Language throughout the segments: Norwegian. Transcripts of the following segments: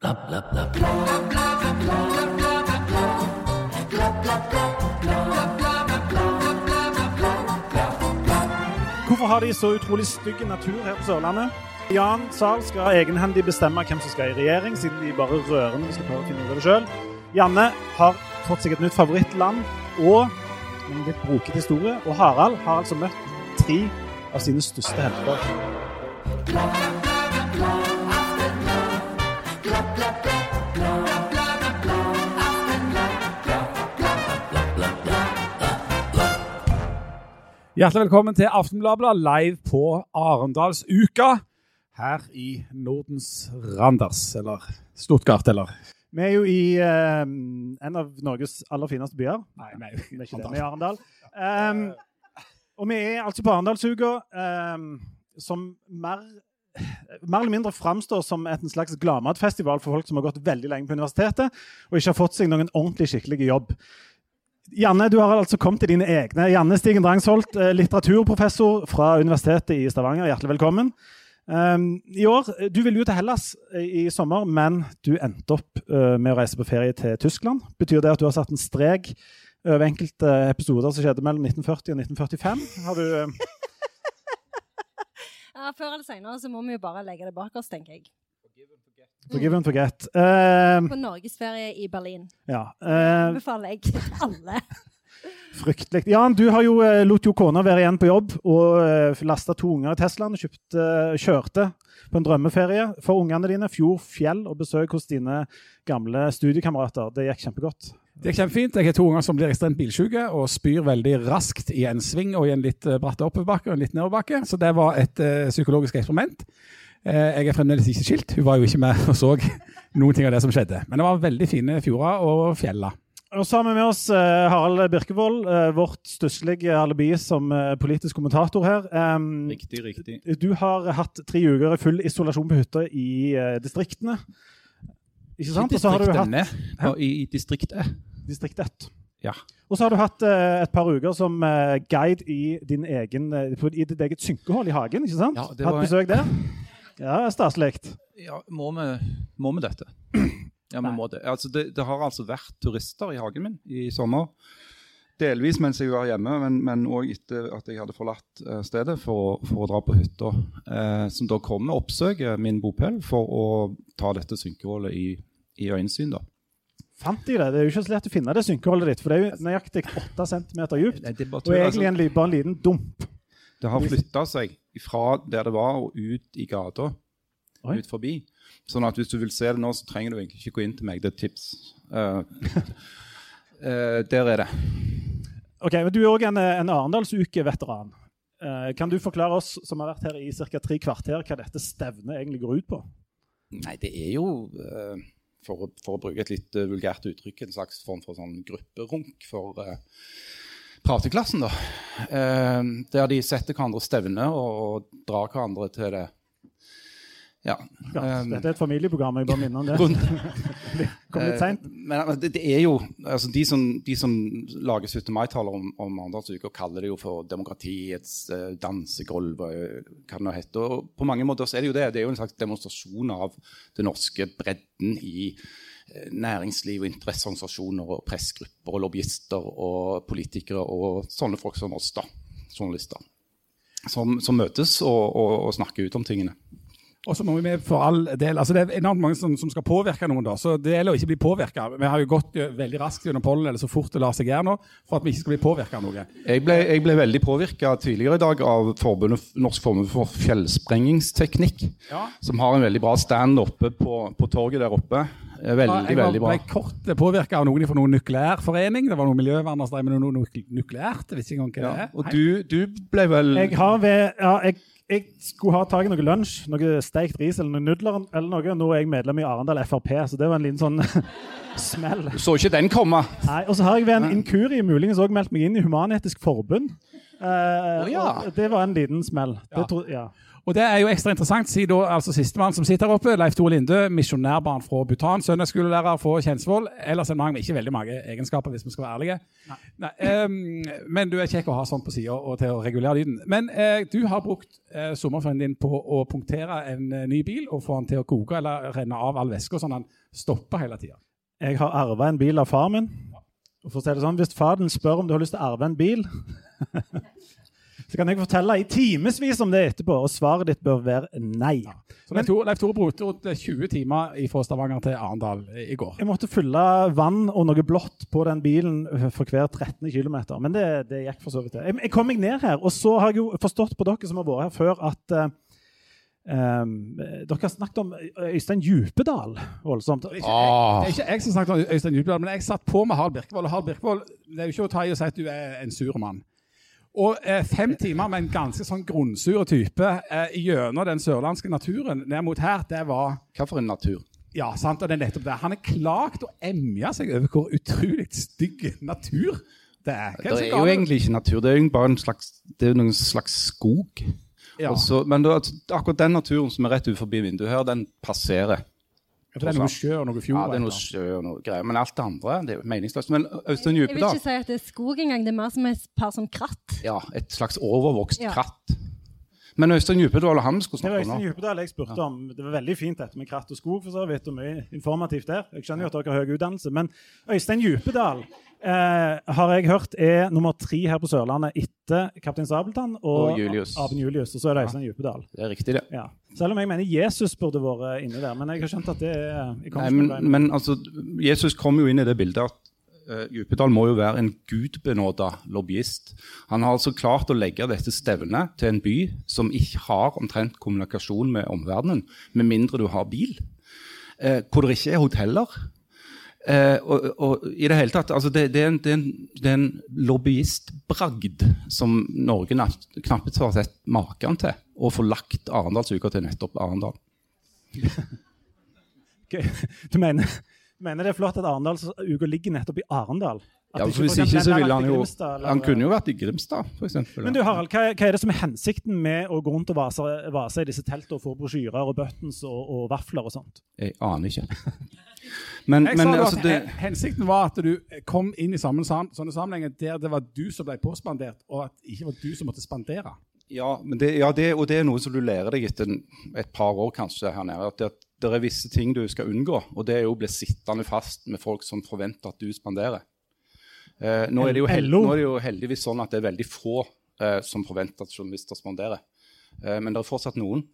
Hvorfor har de så utrolig stygg natur her på Sørlandet? Jan Zahl skal egenhendig bestemme hvem som skal i regjering, siden de bare vi skal prøve å finne ut av det sjøl. Janne har fått seg et nytt favorittland og en litt broket historie. Og Harald har altså møtt tre av sine største helter. Hjertelig velkommen til Aftenbladet live på Arendalsuka her i Nordens Randers, eller Stuttgart, eller Vi er jo i eh, en av Norges aller fineste byer. Nei, vi er jo ikke det. Vi er i Arendal. Um, og vi er altså på Arendalsuka, um, som mer, mer eller mindre framstår som en slags gladmatfestival for folk som har gått veldig lenge på universitetet og ikke har fått seg noen ordentlig skikkelig jobb. Janne, du har altså kommet til dine egne. Janne Stigen Drangsholt, eh, litteraturprofessor fra Universitetet i Stavanger. Hjertelig velkommen. Um, I år, Du ville jo til Hellas eh, i sommer, men du endte opp med å reise på ferie til Tyskland. Betyr det at du har satt en strek over enkelte episoder som skjedde mellom 1940 og 1945? Har du... Ja, Før eller senere må vi jo bare legge det bak oss, tenker jeg. Forgive and forget. Uh, På norgesferie i Berlin. ja. Uh, Befaler jeg alle. fryktelig. Jan, du har jo, uh, lot jo kona være igjen på jobb og uh, lasta to unger i Teslaen Kjøpt, uh, kjørte på en drømmeferie for ungene dine. Fjord, fjell og besøk hos dine gamle studiekamerater. Det gikk kjempegodt. Det gikk kjempefint. Jeg har to unger som blir ekstremt bilsjuke og spyr veldig raskt i en sving og i en litt eh, bratt oppoverbakke og en litt nedoverbakke. Så det var et uh, psykologisk eksperiment. Eh, jeg er fremdeles ikke skilt. Hun var jo ikke med og så noen ting av det som skjedde. Men det var veldig fine fjorder og fjeller. Og så har vi med oss eh, Harald Birkevold, eh, vårt stusslige alibi som politisk kommentator her. Riktig, riktig. du har hatt tre uker i full isolasjon på hytta i distriktene. Ikke sant? I så hatt Distriktene i, i distriktet. distrikt 1. Ja. Og så har du hatt eh, et par uker som eh, guide i, din egen, i ditt eget synkehold i hagen. ikke sant? Ja, det Hatt var- besøk der. Ja, staselig. Ja, må vi, må vi dette? Ja, vi må det. Altså, det. Det har altså vært turister i hagen min i sommer. Delvis mens jeg var hjemme, men òg etter at jeg hadde forlatt eh, stedet for, for å dra på hytta. Eh, som da kommer og oppsøker min bopel for å ta dette synkeholdet i, i øyensyn. da. Fant de det? Det er jo ikke så lett å finne det synkeholdet ditt, for det er jo nøyaktig 8 cm dypt. Og egentlig altså, en, bare en liten dump. det har flytta seg fra der det var, og ut i gata. Oi. Ut forbi. Sånn at hvis du vil se det nå, så trenger du egentlig ikke gå inn til meg. Det er et tips. Uh, uh, der er det. Ok, men Du er òg en, en Arendalsuke-veteran. Uh, kan du forklare oss som har vært her i ca. tre kvarter, hva dette stevnet egentlig går ut på? Nei, det er jo, for, å, for å bruke et litt vulgært uttrykk, en slags form for sånn grupperunk for uh, prateklassen, da. Eh, der de setter hverandre stevne og, og drar hverandre til det Ja. Ja, um, dette er et familieprogram, jeg bare minner om det. rundt, Kom litt seint. Eh, Men men det, det er jo altså De som, de som lager 17. mai-taler om, om Arendalsuka, kaller det jo for demokratiets uh, dansegulv, hva det nå heter. Og på mange måter så er det jo det. Det er jo en slags demonstrasjon av den norske bredden i næringsliv og interesseorganisasjoner og pressgrupper og lobbyister og politikere og sånne folk som oss, da. Journalister. Som, som møtes og, og, og snakker ut om tingene. Og så må vi med for all del, altså Det er enormt mange som, som skal påvirke noen. da, så Det gjelder å ikke bli påvirka. Vi har jo gått eh, veldig raskt gjennom pollen eller så fort det lar seg gjøre nå, for at vi ikke skal bli påvirka av noe. Jeg ble, jeg ble veldig påvirka tidligere i dag av forbundet, Norsk forbund for fjellsprengingsteknikk, Ja. som har en veldig bra stand oppe på, på torget der oppe. Eh, Veldig, jeg var- veldig bra. Jeg ble kort påvirka av noen fra noen nukleærforening. Det var noen miljøvernere som drev med noe nuk nukleært. Jeg visste ikke engang hva det er. Og du, du ble vel Jeg har ved ja, jeg, jeg skulle ha tak i noe lunsj, noe steikt ris eller noen nudler. eller noe. Nå er jeg medlem i Arendal Frp, så det var en liten sånn smell. Du så ikke den komme? Nei, Og så har jeg ved en inkurie muligens òg meldt meg inn i Human-Etisk Forbund. Uh, ja. Det var en liten smell. Ja. Tro, ja. Og det er jo ekstra interessant, siden altså sistemann som sitter her oppe, Leif Tore Linde, misjonærbarn fra Bhutan, søndagsskolelærer fra Kjensvoll. Ellers en mann med ikke veldig mange egenskaper, hvis vi skal være ærlige. Nei. Nei, um, men du er kjekk å ha sånn på sida og til å regulere lyden. Men uh, du har brukt uh, sommerferien din på å punktere en uh, ny bil og få den til å koke eller renne av all væske, sånn den stopper hele tida. Jeg har arva en bil av far min. Og for å si det sånn, Hvis faren spør om du har lyst til å arve en bil, så kan jeg fortelle i timevis om det etterpå, og svaret ditt bør være nei. Så Leif Tore, Leif Tore brukte 20 timer fra Stavanger til Arendal i går. Jeg måtte fylle vann og noe blått på den bilen for hver 13. km. Men det, det, gikk for så vidt. Jeg, jeg, kom meg ned her, og så har jeg jo forstått på dere som har vært her før, at uh, um, dere har snakket om Øystein Djupedal voldsomt. Det er, ikke, jeg, det er ikke jeg som snakket om Øystein Djupedal, men jeg satt på med Harald Birkevold. Og Harald Birkevold, det er jo ikke å ta i å si at du er en sur mann. Og eh, fem timer med en ganske sånn grunnsur type eh, gjennom den sørlandske naturen ned mot her, det var Hva for en natur? Ja, sant, og det er nettopp det. Han er klagt og emja seg over hvor utrolig stygg natur det er. Det er jo egentlig ikke natur, det er jo bare en slags, det er noen slags skog. ja. Også, men da, akkurat den naturen som er rett utenfor vinduet her, den passerer. For det er noe sjø og noe fjord. Ja, det er noe sjø og noe greier. Men alt det andre det er jo meningsløst. Men Øystein Jeg vil ikke si at det er skog engang, det er mer som et par som kratt. Ja, et slags overvokst Ja. kratt. Men Øystein Djupedal og vi skulle snakke om Øystein nå Djupedal jeg spurte om. Det var veldig fint dette med kratt og skog, for så vidt, og mye informativt der. Jeg skjønner jo at dere har høy utdannelse. Men Øystein Djupedal eh, har jeg hørt er nummer tre her på Sørlandet etter Kaptein Sabeltann og, Og Julius. Aben Julius. Og så er det Øystein Djupedal. Det er riktig, det. Ja. Selv om jeg mener Jesus burde vært inne der. Men jeg har skjønt at det er Nei, men, men altså, Jesus kom jo inn i det bildet at uh, Djupedal må jo være en gudbenåda lobbyist. Han har altså klart å legge dette stevnet til en by som ikke har omtrent kommunikasjon med omverdenen, med mindre du har bil. Eh, hvor det ikke er hoteller. Eh, og, og i det hele tatt, altså det, det, er en, det, er en, lobbyistbragd som Norge knapt har sett maken til. Å få lagt Arendalsuka til nettopp Arendal. okay. Du mener, mener det er flott at Arendalsuka ligger nettopp i Arendal? Ja, for Hvis ikke så ville han jo Grimstad, Han kunne jo vært i Grimstad, f.eks. Men du Harald, hva, hva er det som er hensikten med å gå rundt og vase, vase i disse teltene og få brosjyrer og buttons og, og vafler og sånt? Jeg aner ikke. Men, Jeg men sa altså at det, Hensikten var at du kom inn i sammen, sånne sammenhenger der det var du som ble påspandert, og at det ikke var du som måtte spandere. ja, men det, ja det, og det er noe som du lærer deg etter et par år kanskje her nede. At det, er visse ting du skal unngå, og det er jo å bli sittende fast med folk som forventer at du spanderer. Eh, nå, er det jo held, nå er det jo heldigvis sånn at det er veldig få eh, som forventer at journalister spanderer. Eh, men det er fortsatt noen.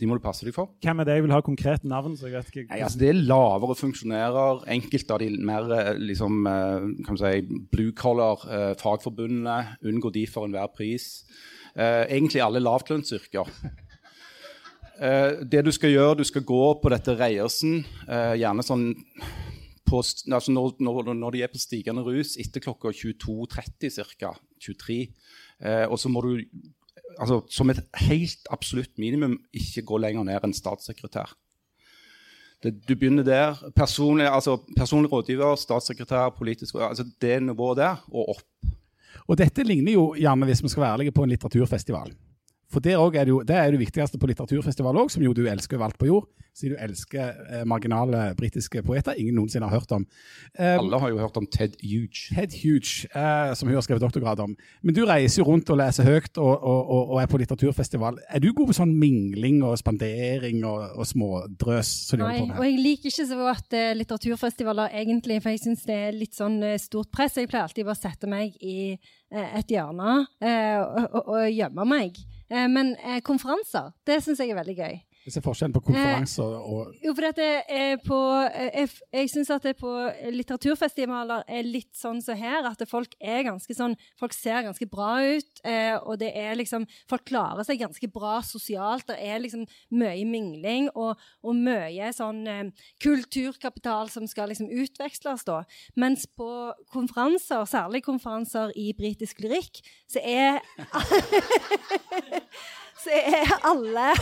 De må du passe deg for. Hvem er det jeg vil ha konkret navn? så jeg vet ikke... Nei, altså Det er lavere funksjonærer. Enkelte av de mer eh, liksom, eh, kan si, blue collar eh, fagforbundene. Unngå de for enhver pris. Eh, egentlig alle lavtlønnsyrker. Eh, det du skal gjøre, du skal gå på dette Reiersen, eh, gjerne sånn på, altså når, når, når de er på stigende rus etter klokka 22.30 ca. 23. Eh, og så må du altså, som et helt absolutt minimum ikke gå lenger ned enn statssekretær. Det, du begynner der. Personlig, altså, personlig rådgiver, statssekretær, politisk altså Det nivået der og opp. Og dette ligner jo gjerne, hvis vi skal være ærlige, på en litteraturfestival. For der er det, jo, det er det viktigste på litteraturfestival òg, som jo du elsker overalt på jord. Siden du elsker eh, marginale britiske poeter ingen noensinne har hørt om. Um, Alle har jo hørt om Ted Huge. Ted Huge, eh, som hun har skrevet doktorgrad om. Men du reiser jo rundt og leser høyt og, og, og, og er på litteraturfestival. Er du god på sånn mingling og spandering og, og smådrøs? Nei, og jeg liker ikke så godt eh, litteraturfestivaler egentlig, for jeg syns det er litt sånn eh, stort press. Jeg pleier alltid bare å sette meg i et hjørne eh, og, og, og gjemme meg. Eh, men eh, konferanser, det syns jeg er veldig gøy. Jeg er forskjellen på konferanser og Jo, for dette er på eh, Jeg, jeg syns at det på litteraturfestivaler er litt sånn som her, at folk er ganske sånn Folk ser ganske bra ut, eh, og det er liksom Folk klarer seg ganske bra sosialt. Det er liksom mye mingling og, og mye sånn eh, kulturkapital som skal liksom utveksles, da. Mens på konferanser, særlig konferanser i britisk lyrikk, så er Så er alle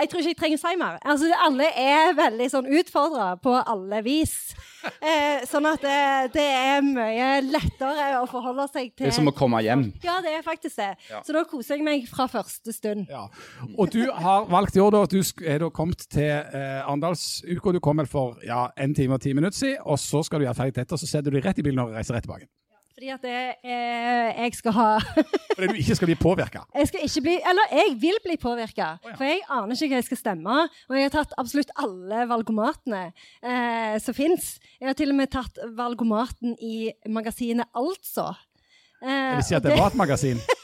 Jeg tror ikke jeg trenger å si mer. Altså, alle er veldig sånn utfordra på alle vis. Eh, sånn at det, det, er mye lettere å forholde seg til Det er som å komme hjem. Ja, det er faktisk det. Ja. Så da koser jeg meg fra første stund. Ja. Og du har valgt i år da, at du er da kommet til eh, Arendalsuka. Du kom vel for ja, en time og ti minutter siden, og så skal du gjøre ferdig dette, og så setter du deg rett i bilen og reiser rett tilbake. Fordi at det, eh, jeg skal ha Fordi du ikke skal bli påvirka? Jeg skal ikke bli, eller jeg vil bli påvirka. Oh, ja. For jeg aner ikke hva jeg skal stemme. Og jeg har tatt absolutt alle valgomatene eh, som fins. Jeg har til og med tatt valgomaten i magasinet Altså. Eh, det vil si at det, det var et magasin?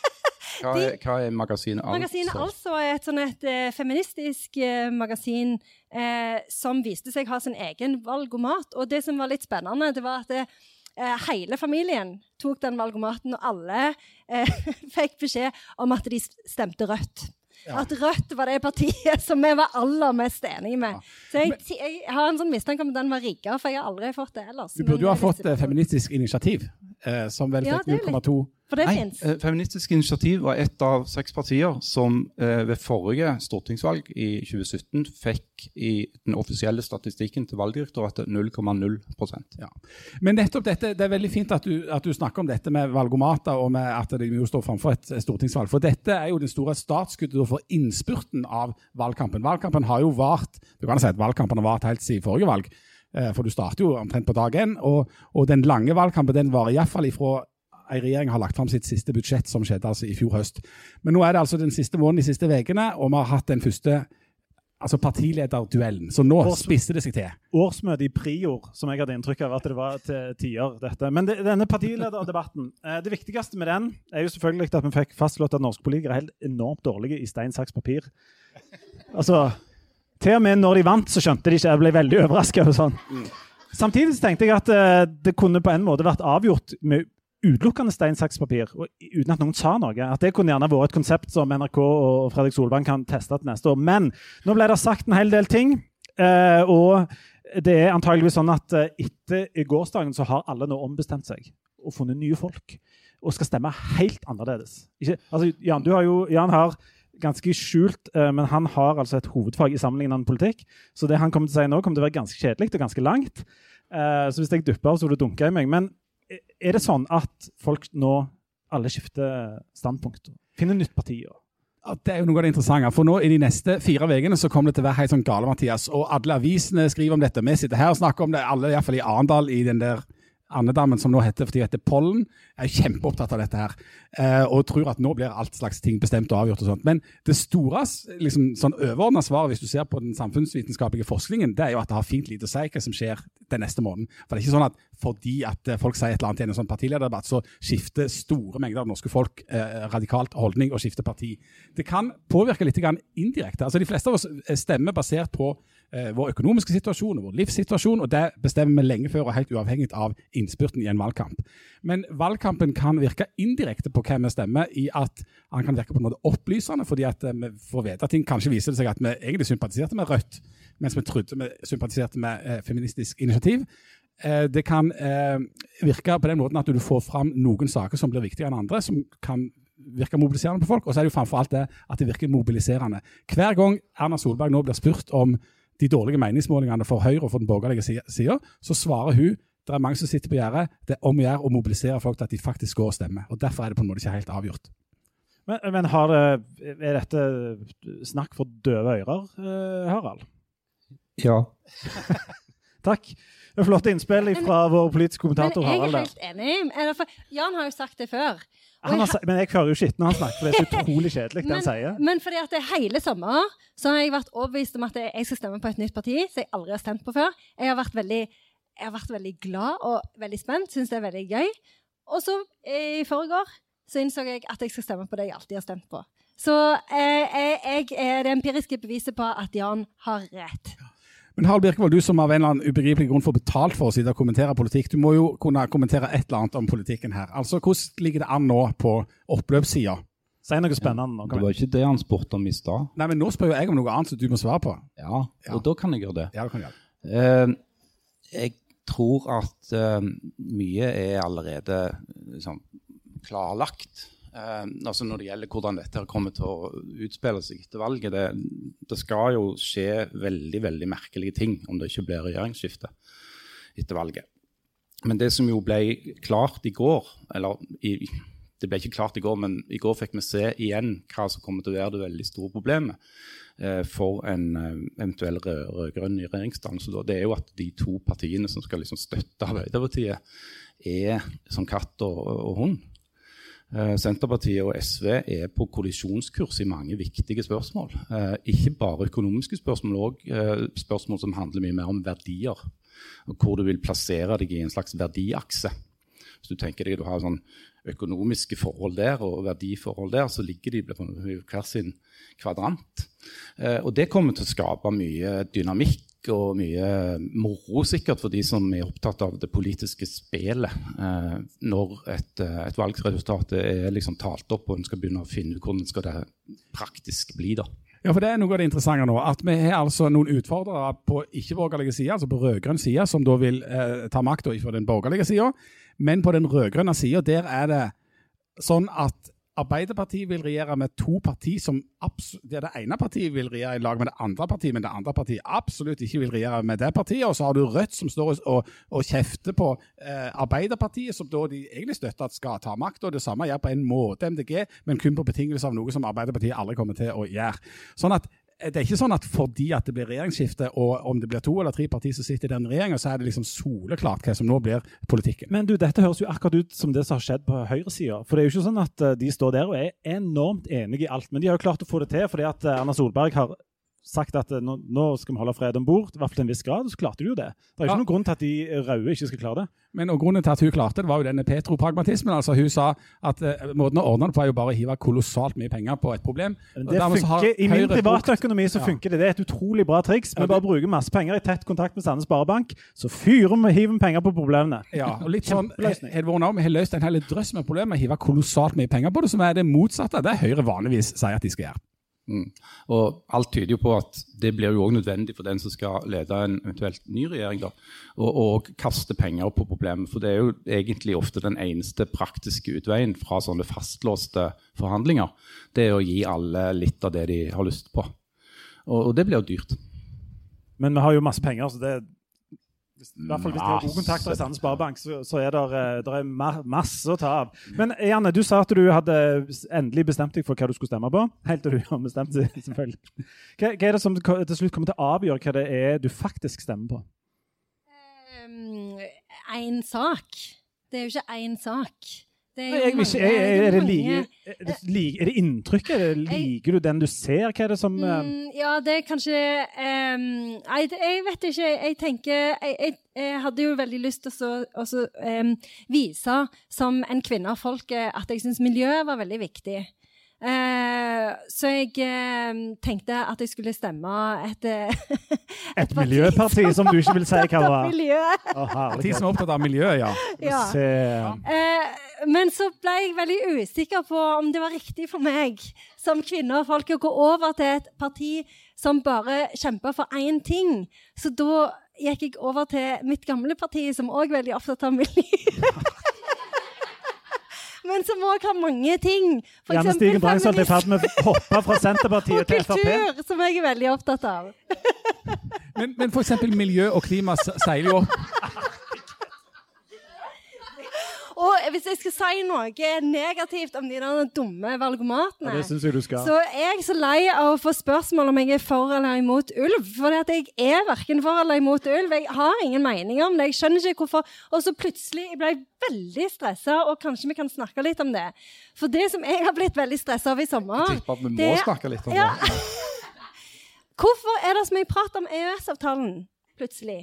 Hva er, hva er magasinet Altså? Magasinet Altså er et, sånn et uh, feministisk eh, magasin eh, som viste seg å ha sin egen valgomat. Og det som var litt spennende, det var at det, eh, hele familien tok den valgomaten, og alle eh, fikk beskjed om at de stemte rødt. Ja. At Rødt var det partiet som vi var aller mest enige med. Ja. Så jeg, jeg, har en sånn mistanke om at den var rigga, for jeg har aldri fått det ellers. Du burde jo ha fått eh, Feministisk initiativ, eh, som vel fikk ja, 0,2 for det Nei, fins. Eh, Feministisk initiativ var et av seks partier som eh, ved forrige stortingsvalg i 2017 fikk i den offisielle statistikken til Valgdirektoratet 0,0 ja. Men nettopp dette, det er veldig fint at du, at du, snakker om dette med valgomater og med at de jo står framfor et stortingsvalg. For dette er jo det store startskuddet for innspurten av valgkampen. Valgkampen har jo vart du kan si at valgkampen har vart helt siden forrige valg. Eh, for du starter jo omtrent på dag én. Og, og den lange valgkampen den varer iallfall ifra en regjering har lagt fram sitt siste budsjett, som skjedde altså i fjor høst. Men nå er det altså den siste måneden, de siste ukene, og vi har hatt den første altså partilederduellen. Så nå Års, spiste det seg til. Årsmøte i Prior, som jeg hadde inntrykk av at det var til tider. dette. Men det, denne partilederdebatten, eh, det viktigste med den er jo selvfølgelig at vi fikk fastslått at norske politikere er helt enormt dårlige i stein, saks, papir. Altså, Til og med når de vant, så skjønte de ikke. Jeg ble veldig overraska. Sånn. Mm. Samtidig så tenkte jeg at uh, det kunne på en måte vært avgjort med utelukkende stein, saks, papir, uten at noen sa noe. At det kunne gjerne vært et konsept som NRK og Fredrik Solvang kan teste til neste år. Men nå ble det sagt en hel del ting. Eh, og det er antageligvis sånn at eh, etter gårsdagen så har alle nå ombestemt seg og funnet nye folk. Og skal stemme helt annerledes. Ikke, altså, Jan, du har jo, Jan har ganske skjult, uh, men han har altså et hovedfag i sammenlignende politikk. Så det han kommer til å si nå, kommer til å være ganske kjedelig og ganske langt. Så hvis jeg dupper, så vil du dunke i meg. Men er det sånn at folk nå alle skifter standpunkt? Finner nytt parti? Ja, det er jo noe av det interessante. For nå I de neste fire ukene kommer det til å være helt sånn gale, Mathias. Og alle avisene skriver om dette. Vi sitter her og snakker om det, alle iallfall i Arendal, i den der andedammen som nå heter fordi heter Pollen, er kjempeopptatt av dette her. Eh, og tror at nå blir alt slags ting bestemt og avgjort. og sånt. Men det store liksom, sånn overordna svaret hvis du ser på den samfunnsvitenskapelige forskningen, det er jo at det har fint lite å si hva som skjer den neste måneden. For det er ikke sånn at fordi at eh, folk sier et eller annet i en sånn partilederdebatt, så skifter store mengder av norske folk eh, radikalt holdning og skifter parti. Det kan påvirke litt indirekte. Altså De fleste av oss eh, stemmer basert på vår økonomiske situasjon og vår livssituasjon, og det bestemmer vi lenge før og helt uavhengig av innspurten i en valgkamp. Men valgkampen kan virke indirekte på hvem vi stemmer, i at han kan virke på en måte opplysende, fordi at eh, vi får vite ting. Kanskje viser det seg at vi egentlig sympatiserte med Rødt, mens vi trodde vi sympatiserte med eh, Feministisk initiativ. Eh, det kan eh, virke på den måten at du får fram noen saker som blir viktigere enn andre, som kan virke mobiliserende på folk. Og så er det jo framfor alt det at det virker mobiliserende. Hver gang Erna Solberg nå blir spurt om de dårlige meningsmålingene for Høyre og for den borgerlige sida, så svarer hun det er mange som sitter på gjerdet. Det er om å gjøre å mobilisere folk til at de faktisk går og stemmer. Og Derfor er det på en måte ikke helt avgjort. Men, men har, er dette snakk for døve ører, eh, Harald? Ja. Takk. Er Flotte innspill fra vår politiske kommentator Harald. Men jeg er helt enig. Jan har jo sagt det før. Har, men jeg hører jo skitten når han snakker, for det er så utrolig kjedelig det han sier. Men fordi at det hele sommer så har jeg vært overbevist om at jeg skal stemme på et nytt parti som jeg aldri har stemt på før. Jeg har vært veldig, har vært veldig glad og veldig spent, syns det er veldig gøy. Og så i forgår så innså jeg at jeg skal stemme på det jeg alltid har stemt på. Så eh, jeg, er det empiriske beviset på at Jan har rett. Men Harald Birkevold, du som av en eller annen ubegripelig grunn får betalt for å sitte og kommentere politikk, du må jo kunne kommentere et eller annet om politikken her. Altså, Hvordan ligger det an nå på oppløpssida? Si noe spennende. Nå, det var ikke det han spurte om i stad. Nei, men nå spør jeg om noe annet som du må svare på. Ja, og ja. da kan jeg gjøre det. Ja, du kan jeg det. Uh, jeg tror at uh, mye er allerede liksom, klarlagt. Eh, altså når det gjelder hvordan dette kommer til å utspille seg etter valget. Det, det, skal jo skje veldig veldig merkelige ting om det ikke blir regjeringsskifte etter valget. Men det som jo ble klart i går, eller i, det ble ikke klart i går, men i går fikk vi se igjen hva som kommer til å være det veldig store problemet eh, for en eh, eventuell rød-grønn regjeringsdannelse. Det er jo at de to partiene som skal liksom støtte Arbeiderpartiet, er som katt og, og hund. Eh, Senterpartiet og SV er på kollisjonskurs i mange viktige spørsmål. Eh, ikke bare økonomiske spørsmål, òg eh, spørsmål som handler mye mer om verdier. Og hvor du vil plassere deg i en slags verdiakse. Hvis du tenker deg at du har sånn økonomiske forhold der og verdiforhold der, så ligger de på hver sin kvadrant. Og det kommer til å skape mye dynamikk og mye moro sikkert for de som er opptatt av det politiske spelet, eh, når et, eh, et valgresultat er liksom talt opp og en skal begynne å finne ut hvordan skal det praktisk bli. da. Ja, for Det er noe av det interessante nå. At vi har altså noen utfordrere på ikke-borgerlige side, altså på rød-grønn side, som da vil eh, ta makta fra den borgerlige sida. Men på den rød-grønne sida, der er det sånn at Arbeiderpartiet vil regjere med to partier som det, det ene partiet vil regjere i lag med det andre partiet, men det andre partiet absolutt ikke vil regjere med det partiet. Og så har du Rødt som står og, og kjefter på eh, Arbeiderpartiet, som da de egentlig støtter at skal ta makt. Og det samme gjør på en måte MDG, men kun på betingelse av noe som Arbeiderpartiet aldri kommer til å gjøre. Sånn at det er ikke sånn at fordi at det blir regjeringsskifte, og om det blir to eller tre partier som sitter i den regjeringa, så er det liksom soleklart hva som nå blir politikken. Men du, dette høres jo akkurat ut som det som har skjedd på høyresida. For det er jo ikke sånn at eh, de står der og er enormt enige i alt. Men de har jo klart å få det til fordi at eh, Erna Solberg har sagt at eh, nå, nå, skal vi holde fred om bord, i hvert fall til en viss grad, og så klarte de jo det. Det er ikke ja. noen grunn til at de røde ikke skal klare det. Men og Grunnen til at hun klarte det, var jo denne petropragmatismen. altså Hun sa at uh, måten å ordne det på er jo bare å hive kolossalt mye penger på et problem. Det funker, I min privatøkonomi så funker det. Det er et utrolig bra triks. Vi ja, bare bruker masse penger i tett kontakt med Sandnes Sparebank, så fyrer vi hiver penger på problemene. Ja, og litt sånn, Vi har løst en hel drøss med problemer hive kolossalt mye penger på det, som er det motsatte det Høyre vanligvis sier at de skal gjøre. Mm. Og Alt tyder jo på at det blir jo også nødvendig for den som skal lede en eventuelt ny regjering, da, å kaste penger på problemet. For det er jo egentlig ofte den eneste praktiske utveien fra sånne fastlåste forhandlinger. Det er å gi alle litt av det de har lyst på. Og, og det blir jo dyrt. Men vi har jo masse penger, så det, i hvert fall Hvis de har gode kontakter i Sandnes Sparebank, så, så, er det er masse å ta av. Men Janne, du sa at du hadde endelig bestemt deg for hva du skulle stemme på. Helt til du har bestemt deg, selvfølgelig. Hva, hva, er det som til slutt kommer til å avgjøre hva det er du faktisk stemmer på? Én um, sak. Det er jo ikke én sak. Det er, mange, er, det like, er, det like, Er det, liker du den du ser? Hva er det som mm, Ja, det er kanskje um, jeg, jeg, vet ikke. Jeg tenker Jeg, jeg hadde jo veldig lyst til å um, vise som en kvinne av folket at jeg syns miljøet var veldig viktig. Uh, så jeg eh, tenkte at jeg skulle stemme et Et, et miljøparti som du ikke vil si hva var? Oh, parti som er opptatt av miljø, ja. ja. Eh, men så ble jeg veldig usikker på om det var riktig for meg som kvinne og folk å gå over til et parti som bare kjemper for én ting. Så da gikk jeg over til mitt gamle parti, som òg er veldig opptatt av miljø men som òg har mange ting. For Janne Stigen Brangsholt er i ferd med å hoppe fra Senterpartiet til Frp. Og kultur, som jeg er veldig opptatt av. men, men f.eks. miljø og klima seiler jo opp. Og hvis jeg skal si noe negativt om de der dumme valgomatene, ja, det synes jeg du skal. så er jeg så lei av å få spørsmål om jeg er for eller imot ulv. For jeg er verken for eller imot ulv. Jeg har ingen mening om det. Jeg skjønner ikke hvorfor. Og så plutselig ble jeg veldig stressa, og kanskje vi kan snakke litt om det. For det som jeg har blitt veldig stressa av i sommer Jeg tipper at vi må det, snakke litt om ja. det. Hvorfor er det så mye prat om EØS-avtalen plutselig?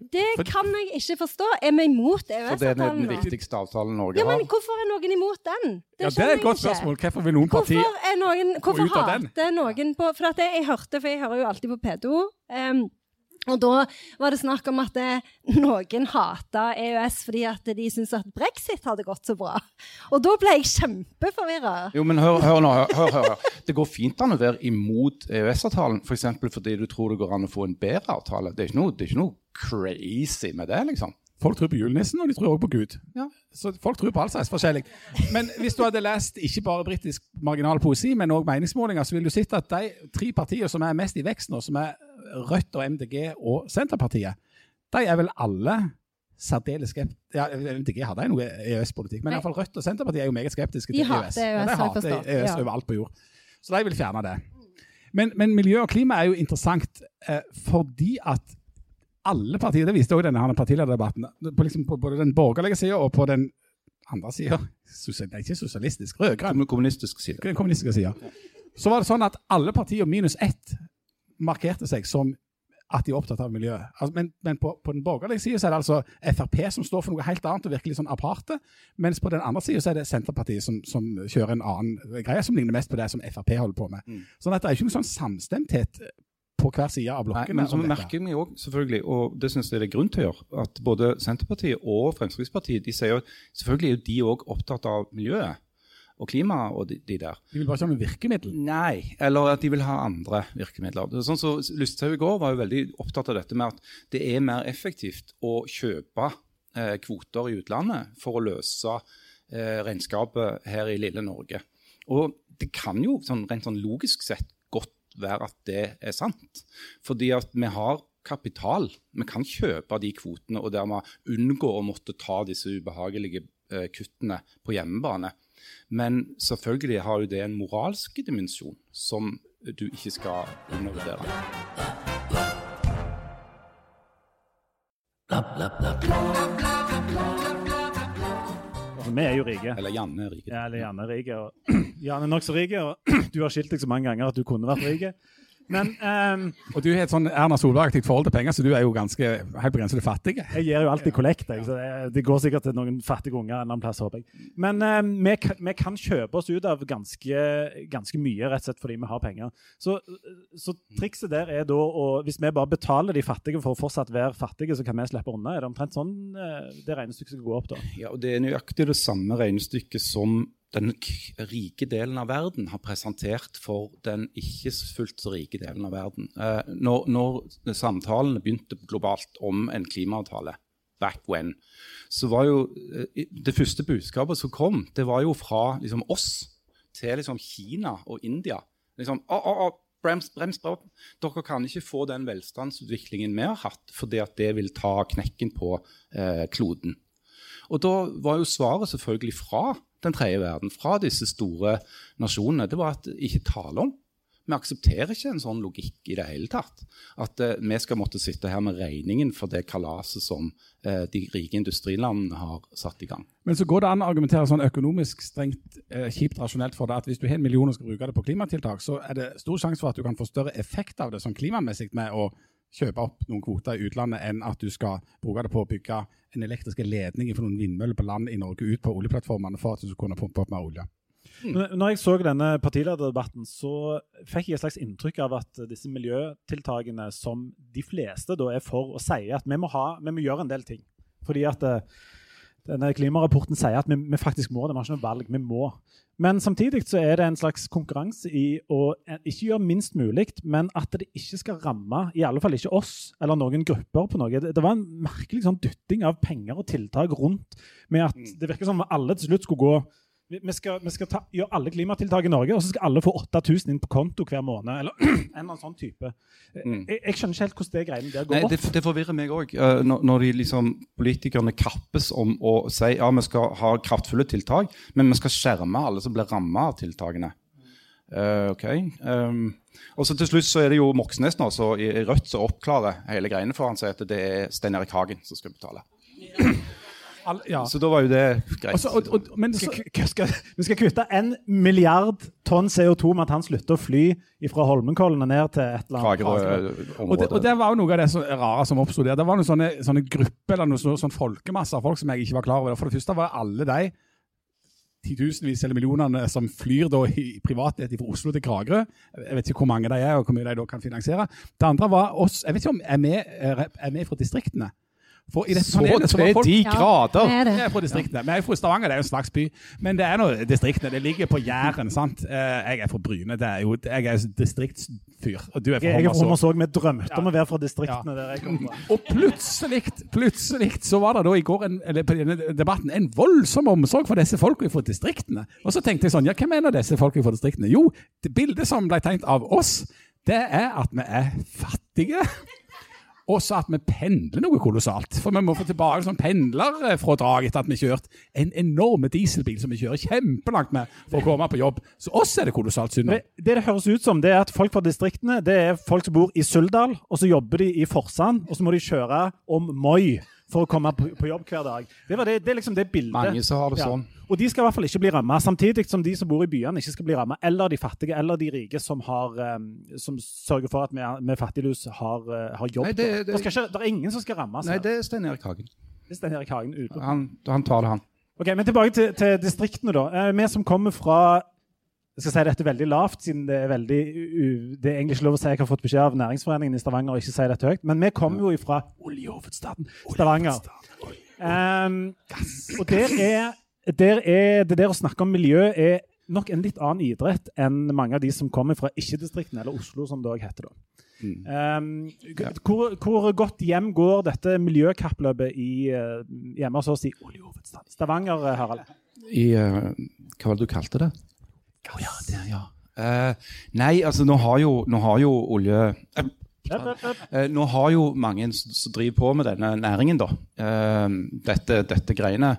Det for, kan jeg ikke forstå. Er vi imot EØS-avtalen? For det er den viktigste avtalen Norge har. Ja, men Hvorfor er noen imot den? Det, ja, det er et godt spørsmål. Hvorfor vil noen parti Hvorfor, er noen, hvorfor hater noen på For jeg, jeg hørte, for jeg hører jo alltid på P2. Um, og da var det snakk om at det, noen hata EØS fordi at de syntes at brexit hadde gått så bra. Og da ble jeg kjempeforvirra. Jo, men hør, hør nå. Hør, hør, hør, Det går fint an å være imot EØS-avtalen f.eks. fordi du tror det går an å få en bedre avtale. Det er ikke noe, det er ikke noe crazy med det, liksom. Folk tror på julenissen, og de tror også på Gud. Ja. Så folk tror på alt slags forskjellig. Men hvis du hadde lest ikke bare britisk marginal poesi, men òg meningsmålinger, så ville du sett at de tre partiene som er mest i vekst nå, som er Rødt og MDG og Senterpartiet, de er vel alle særdeles skeptiske ja, MDG hadde noe EØS-politikk, men i hvert fall Rødt og Senterpartiet er jo meget skeptiske til EØS. EØS, Ja, de hater. EØS Ja. overalt på jord. Så de vil fjerne det. Men, men miljø og klima er jo interessant eh, fordi at alle partier, det viste også denne partilederdebatten, på, liksom, på både den borgerlige sida og på den andre sida, nei, ikke sosialistisk, rød-grønn, Kom- Kommunistisk side. Kommunistisk side. så var det sånn at alle partier minus ett markerte seg som at de er opptatt av miljøet. Altså, men men på, på den borgerlige sida er det altså Frp som står for noe helt annet og virkelig sånn aparte, mens på den andre sida er det Senterpartiet som, som kjører en annen greie som ligner mest på det som Frp holder på med. Mm. Sånn at det er ikke noen sånn samstemthet på hver side av Nei, men så merker vi òg, selvfølgelig, og det syns jeg det er grunn til å gjøre, at både Senterpartiet og Fremskrittspartiet de sier jo selvfølgelig er de òg opptatt av miljøet og klima og de, de der. De vil bare ikke ha noe virkemiddel. Nei, eller at de vil ha andre virkemidler. Er Sånn så Lysthaug i går var jo veldig opptatt av dette med at det er mer effektivt å kjøpe eh, kvoter i utlandet for å løse eh, regnskapet her i lille Norge. Og det kan jo sånn, rent sånn logisk sett godt være at det er sant. Fordi at vi har kapital. Vi kan kjøpe de kvotene og dermed unngå å måtte ta disse ubehagelige eh, kuttene på hjemmebane. Men selvfølgelig har jo det en moralsk dimensjon som du ikke skal undervurdere. Altså, vi er jo rike. Eller Janne er rike. Ja, eller Janne er rike. Og Janne er nokså rik, og du har skilt deg så mange ganger at du kunne vært rik. Men um, Og du har et sånn Erna Solberg-aktig forhold til penger, så du er jo ganske helt på grensen til fattig. jeg gir jo alltid kollekt. jeg, Så det, det går sikkert til noen fattige unger en eller annen plass, håper jeg. Men um, vi, kan- vi kan kjøpe oss ut av ganske, ganske mye, rett og slett fordi vi har penger. Så, så trikset der er da å Hvis vi bare betaler de fattige for å fortsatt være fattige, så kan vi slippe unna. Er det omtrent sånn eh, det regnestykket skal gå opp, da? Ja, og Det er nøyaktig det samme regnestykket som den rike delen av verden har presentert for den ikke fullt så rike delen av verden. Eh, når, når samtalene begynte globalt om en klimaavtale, back when, så var jo eh, det første budskapet som kom, det var jo fra liksom, oss til liksom, Kina og India. Liksom, å, å, å, brems, brems, brems. Dere kan ikke få den velstandsutviklingen vi har hatt, fordi at det vil ta knekken på eh, kloden. Og da var jo svaret selvfølgelig fra den tredje verden, fra disse store nasjonene, det var at ikke tale om. Vi aksepterer ikke en sånn logikk i det hele tatt. At eh, vi skal måtte sitte her med regningen for det kalaset som eh, de rike industrilandene har satt i gang. Men så går det an å argumentere sånn økonomisk strengt eh, kjipt rasjonelt for det at hvis du har en million og skal bruke det på klimatiltak, så er det stor sjanse for at du kan få større effekt av det sånn klimamessig med å kjøpe opp noen kvoter i utlandet, enn at du skal bruke det på å bygge en elektrisk ledning fra noen vindmøller på land i Norge ut på oljeplattformene for at du skal kunne pumpe opp mer olje. Når når jeg så denne partilederdebatten, så fikk jeg et slags inntrykk av at disse miljøtiltakene som de fleste da er for, å si at vi må, ha, vi må gjøre en del ting. Fordi at eh, denne klimarapporten sier at vi, vi faktisk må det. Vi har ikke noe valg. Vi må. Men samtidig så er det en slags konkurranse i å eh, ikke gjøre minst mulig, men at det ikke skal ramme i alle fall ikke oss eller noen grupper på noe. Det, det var en merkelig sånn dytting av penger og tiltak rundt med at det virker som om alle til slutt skulle gå vi skal, vi skal ta, gjøre alle klimatiltak i Norge, og så skal alle få 8000 inn på konto hver måned. Eller en eller annen sånn type. Mm. Jeg, jeg skjønner ikke helt hvordan det greiene der går Nei, opp. det, det forvirrer meg òg. når, når de liksom, politikerne kappes om å si ja, vi skal ha kraftfulle tiltak, men vi skal skjerme alle som blir ramma av tiltakene. Uh, ok. Um, og så Til slutt så er det jo Moxnes nå, så i Rødt som oppklarer hele greiene for han sier at det er Stein Erik Hagen som skal betale. All, ja. Så da var jo det greit. Også, og, og, men så, Skal, skal, vi skal kutte en milliard tonn CO2 med at han slutter å fly fra Holmenkollen og ned til et eller annet. Kragerø og, det, og det var jo noe av det så rare som oppsto der. Det var noen sånne, sånne grupper eller noen sånne, sånn folkemasser av folk som jeg ikke var klar over. For det første var alle de titusenvis eller millionene som flyr da i privatjet fra Oslo til Kragerø. Jeg vet ikke hvor mange de er, og hvor mye de da kan finansiere. Det andre var oss. Jeg vet ikke om er vi er med fra distriktene. For i dette Så panelet så var folk de Ja, grader! det er det. Er fra distriktene. jeg er fra Stavanger, det er jo en slags by. Men det er nå distriktene. Det ligger på Jæren, sant. Eh, Jeg er fra Bryne. Det er jo, jeg er distriktsfyr. Og du er fra er Hommersåk. Vi drømte om å være fra distriktene der jeg kommer fra. Og plutselig, plutselig så var det da i går en, eller på denne debatten en voldsom omsorg for disse folkene fra distriktene. Og så tenkte jeg sånn, ja, hvem mener disse folkene fra distriktene? Jo, det bildet som ble tegnet av oss, det er at vi er fattige. Og så at vi pendler noe kolossalt. For vi må få tilbake sånn pendlerfradrag etter at vi har kjørt en enorme dieselbil som vi kjører kjempelangt med for å komme på jobb. Så oss er det kolossalt synd. Det det høres ut som, det er at folk fra distriktene det er folk som bor i Suldal, og så jobber de i Forsand, og så må de kjøre om Moi for å komme på, på jobb hver dag. Det, var det, det er liksom det bildet. Mange som har det Ja. sånn. Og de skal i hvert fall ikke bli ramma, samtidig som de som bor i byene, ikke skal bli ramma. Eller de fattige, eller de rike som, har, eh, som sørger for at vi, med fattiglus har, eh, har jobb. Nei, det- det- ikke, det er ingen som skal rammes. Nei, det er Stein Erik Hagen. Det er Stein Erik Hagen ute. Han, han tar det, han. Ok, Men tilbake til, til distriktene, da. Eh, vi som kommer fra jeg skal si dette veldig lavt, siden det er veldig u, det er egentlig ikke lov å si jeg har fått beskjed av Næringsforeningen i Stavanger å ikke si dette høyt. Men vi kommer jo ifra oljehovedstaden Stavanger. Um, og der er, der er det der å snakke om miljø er nok en litt annen idrett enn mange av de som kommer fra ikke-distriktene, eller Oslo, som det òg heter. da. Um, hvor, hvor godt hjem går dette miljøkappløpet i, uh, hjemme hos oss i oljehovedstaden Stavanger, eh, Harald? I uh, Hva var det du kalte det? Å ja, det, ja. Uh, nei, altså nå har jo, nå har jo olje... uh, nå har jo mange som driver på med denne næringen, da, eh, dette, dette greiene,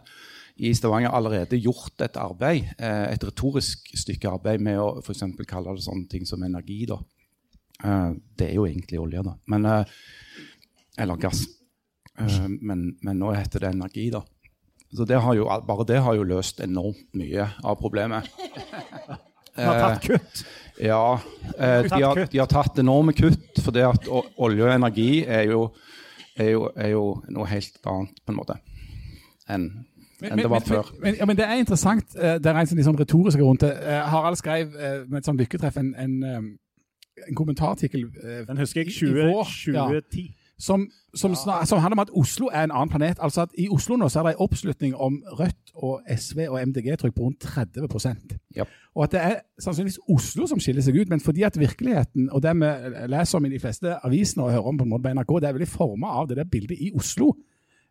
i Stavanger allerede gjort et arbeid, et retorisk stykke arbeid med å f.eks. kalle det sånne ting som energi. da. Det er jo egentlig olje, da. Men, eller gass. Men, men nå heter det energi, da. Så det har jo, bare det har jo løst enormt mye av problemet. De har tatt kutt. Ja, eh, de, har, de har tatt enorme kutt, for det at olje og energi er jo, er, jo, er jo noe helt annet, på en måte, enn enn det var men, før. Men, ja, men det er interessant. eh, Det er en sånn liksom retorisk rundt det. Eh, Harald skrev eh, med et sånn lykketreff en, en, eh, en kommentarartikkel eh, Den husker jeg 2010. 20, vår, ja. 2010. som, som, ja. som handler om at Oslo er en annen planet. Altså at I Oslo nå så er det en oppslutning om Rødt og SV og MDG-trykk på rundt 30 yep. Og at det er sannsynligvis Oslo som skiller seg ut, men fordi at virkeligheten og det vi leser om i de fleste avisene og hører om på på NRK, det er veldig forma av det der bildet i Oslo.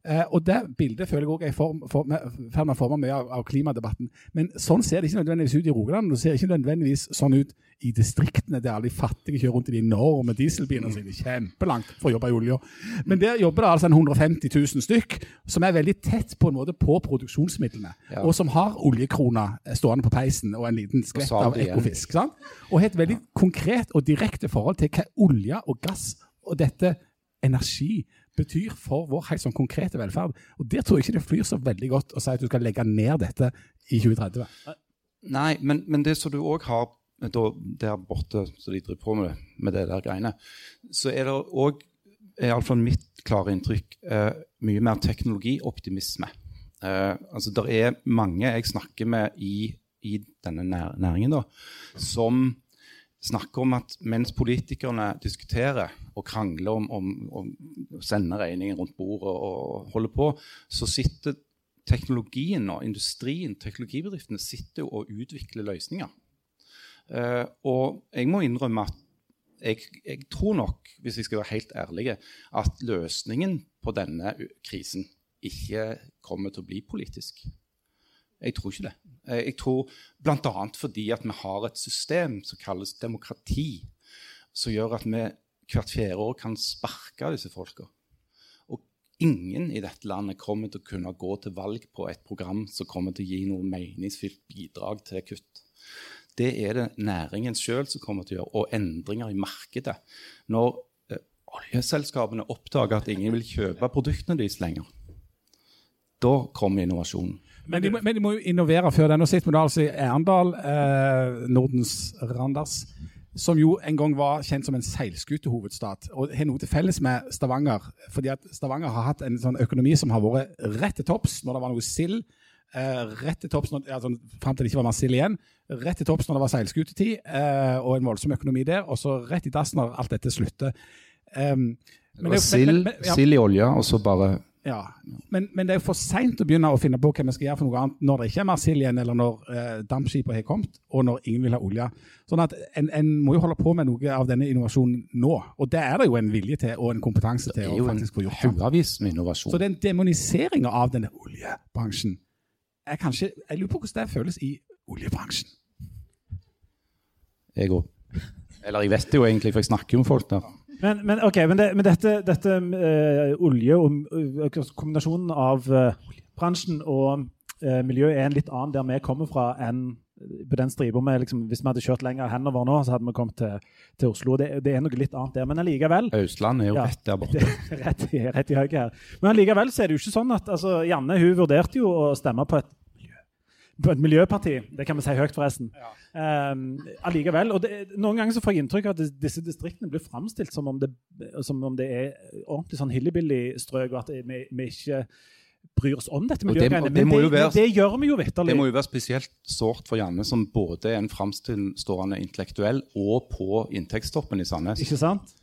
Eh, og det bildet føler jeg også er i form, for, med, ferd med å forme mye av, av klimadebatten. Men sånn ser det ikke nødvendigvis ut i Rogaland. Det ser ikke nødvendigvis sånn ut i distriktene, der alle de fattige kjører rundt i de enorme dieselbilene sine kjempelangt for å jobbe i olja. Men der jobber det altså 150 000 stykk, som er veldig tett på en måte på produksjonsmidlene. Ja. Og som har oljekroner stående på peisen og en liten skvett av ekofisk. Sant? Og har et veldig konkret og direkte forhold til hva olje og gass og dette energi betyr for vår helt sånn konkrete velferd. Og Der tror jeg ikke det flyr så veldig godt å si at du skal legge ned dette i 2030. Nei, men, men det som du òg har da, der borte, som de driver på med, med det der greiene, så er det òg, iallfall mitt klare inntrykk, eh, mye mer teknologioptimisme. Eh, altså, det er mange jeg snakker med i, i denne næringen, da, som snakker om at mens politikerne diskuterer og krangler om, å sende regningen rundt bordet og, og holder på, så sitter teknologien og industrien, teknologibedriftene, sitter og utvikler løsninger. Eh, og jeg må innrømme at jeg, jeg tror nok, hvis jeg skal være helt ærlig, at løsningen på denne krisen ikke kommer til å bli politisk. Jeg tror ikke det. Eh, Jeg tror bl.a. fordi at vi har et system som kalles demokrati, som gjør at vi hvert fjerde år kan sparke disse folka. Og ingen i dette landet kommer til å kunne gå til valg på et program som kommer til å gi noe meningsfylt bidrag til kutt. Det er det næringen sjøl som kommer til å gjøre, og endringer i markedet. Når eh, oljeselskapene oppdager at ingen vil kjøpe produktene deres lenger, da kommer innovasjonen. Men de, må, men de må jo innovere før det. Nå sitter vi da altså i Erendal, eh, Nordens Randers, som jo en gang var kjent som en seilskutehovedstad. Og har noe til felles med Stavanger. fordi at Stavanger har hatt en sånn økonomi som har vært rett til topps når det var noe sild. Eh, rett til topps når- ja, sånn, fram til det ikke var mer sild igjen. Rett til topps når det var seilskutetid, eh, og en voldsom økonomi der. Og så rett i dass når alt dette slutter. Um, det var Sild ja. i olja, og så bare Ja, men, men, det er jo for seint å begynne å finne på hva vi skal gjøre for noe annet når det ikke er mer sild igjen, eller når eh, dampskipene har kommet, og når ingen vil ha olje. Sånn at en, en, må jo holde på med noe av denne innovasjonen nå. Og det er det jo en vilje til og en kompetanse til. Det er jo en haugavis med innovasjon. Så den demoniseringa av denne oljebransjen er kanskje Jeg lurer på hvordan det føles i oljebransjen. Jeg òg. Eller jeg vet det jo egentlig, for jeg snakker jo med folk der. Men, men, okay, men, det, men dette, dette uh, olje og uh, kombinasjonen av uh, bransjen og miljøet er en litt annen der vi kommer fra enn på den stripa liksom, Hvis vi hadde kjørt lenger henover nå, så hadde vi kommet til, til Oslo. Det, det, er noe litt annet der. Men allikevel Østlandet er jo ja, rett der borte. rett, rett i høyre her. Men allikevel så er det jo ikke sånn at altså, Janne hun vurderte jo å stemme på et et miljøparti. Det kan vi si høyt, forresten. Ja. Um, allikevel. Og det, noen ganger så får jeg inntrykk av at disse distriktene blir framstilt som om det, som om det er ordentlig sånn hillbilly-strøk, og at vi, vi, ikke bryr oss om dette miljøgreiene. Men det, være, det, gjør vi jo vitterlig. Det må jo være spesielt sårt for Janne, som både er en framstående intellektuell og på inntektstoppen i Sandnes. Ikke sant?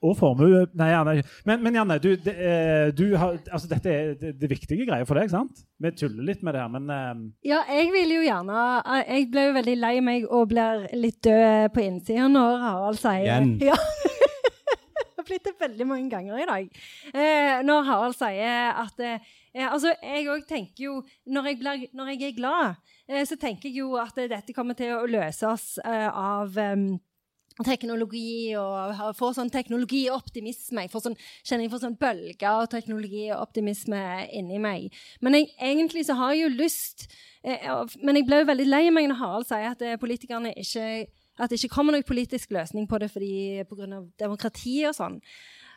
Og formue Nei, nei. Men, men, Janne, du, det, eh, du har, altså, dette er det, det, viktige greier for deg, sant? Vi tuller litt med det her, men um... Ja, jeg vil jo gjerne Jeg ble jo veldig lei meg og blir litt død på innsida når Harald sier Igjen. Ja. det har blitt det veldig mange ganger i dag. Eh, når Harald sier at eh, altså, Jeg òg tenker jo når jeg, blir, når jeg er glad, eh, så tenker jeg jo at dette kommer til å løses eh, av um, teknologi og får sånn teknologioptimisme. Jeg får sånn, kjenner jeg får sånn bølger av teknologioptimisme inni meg. Men jeg, egentlig så har jeg jo lyst eh, Men jeg ble jo veldig lei meg når Harald sier at eh, politikerne ikke at det ikke kommer noen politisk løsning på det fordi pga. demokrati og sånn.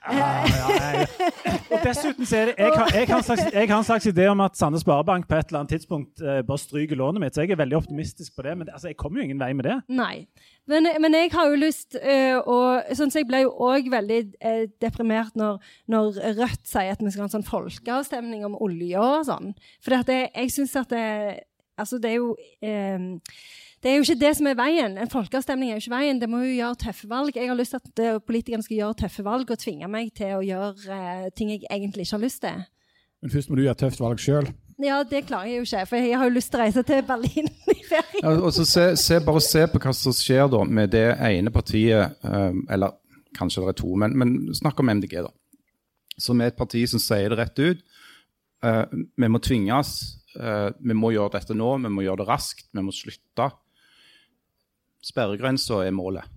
Og dessuten så er det, jeg, har, jeg, har slags, jeg en slags idé om at Sande Sparebank på et eller annet tidspunkt eh, bare stryker lånet mitt. Så jeg er veldig optimistisk på det. Men altså, jeg kommer jo ingen vei med det. Nei. Men, men jeg har jo lyst uh, og sånn så Jeg ble jo òg veldig uh, deprimert når, når, Rødt sier at vi skal ha en sånn folkeavstemning om olje og sånn. For jeg syns at det Altså, det er jo det er jo ikke det som er veien. En folkeavstemning er jo ikke veien. Det må jo gjøre tøffe valg. Jeg har lyst til at politikerne skal gjøre tøffe valg og tvinge meg til å gjøre uh, ting jeg egentlig ikke har lyst til. Men først må du gjøre tøft valg sjøl. Ja, det klarer jeg jo ikke. For jeg har jo lyst til å reise til Berlin i ferien. Ja, og så se, se, bare se på hva som skjer da med det ene partiet, um, eller kanskje det er to, men, men snakk om MDG, da. Som er et parti som sier det rett ut. Uh, vi må tvinges. Uh, vi må gjøre dette nå, vi må gjøre det raskt. Vi må slutte. Sperregrensa er målet.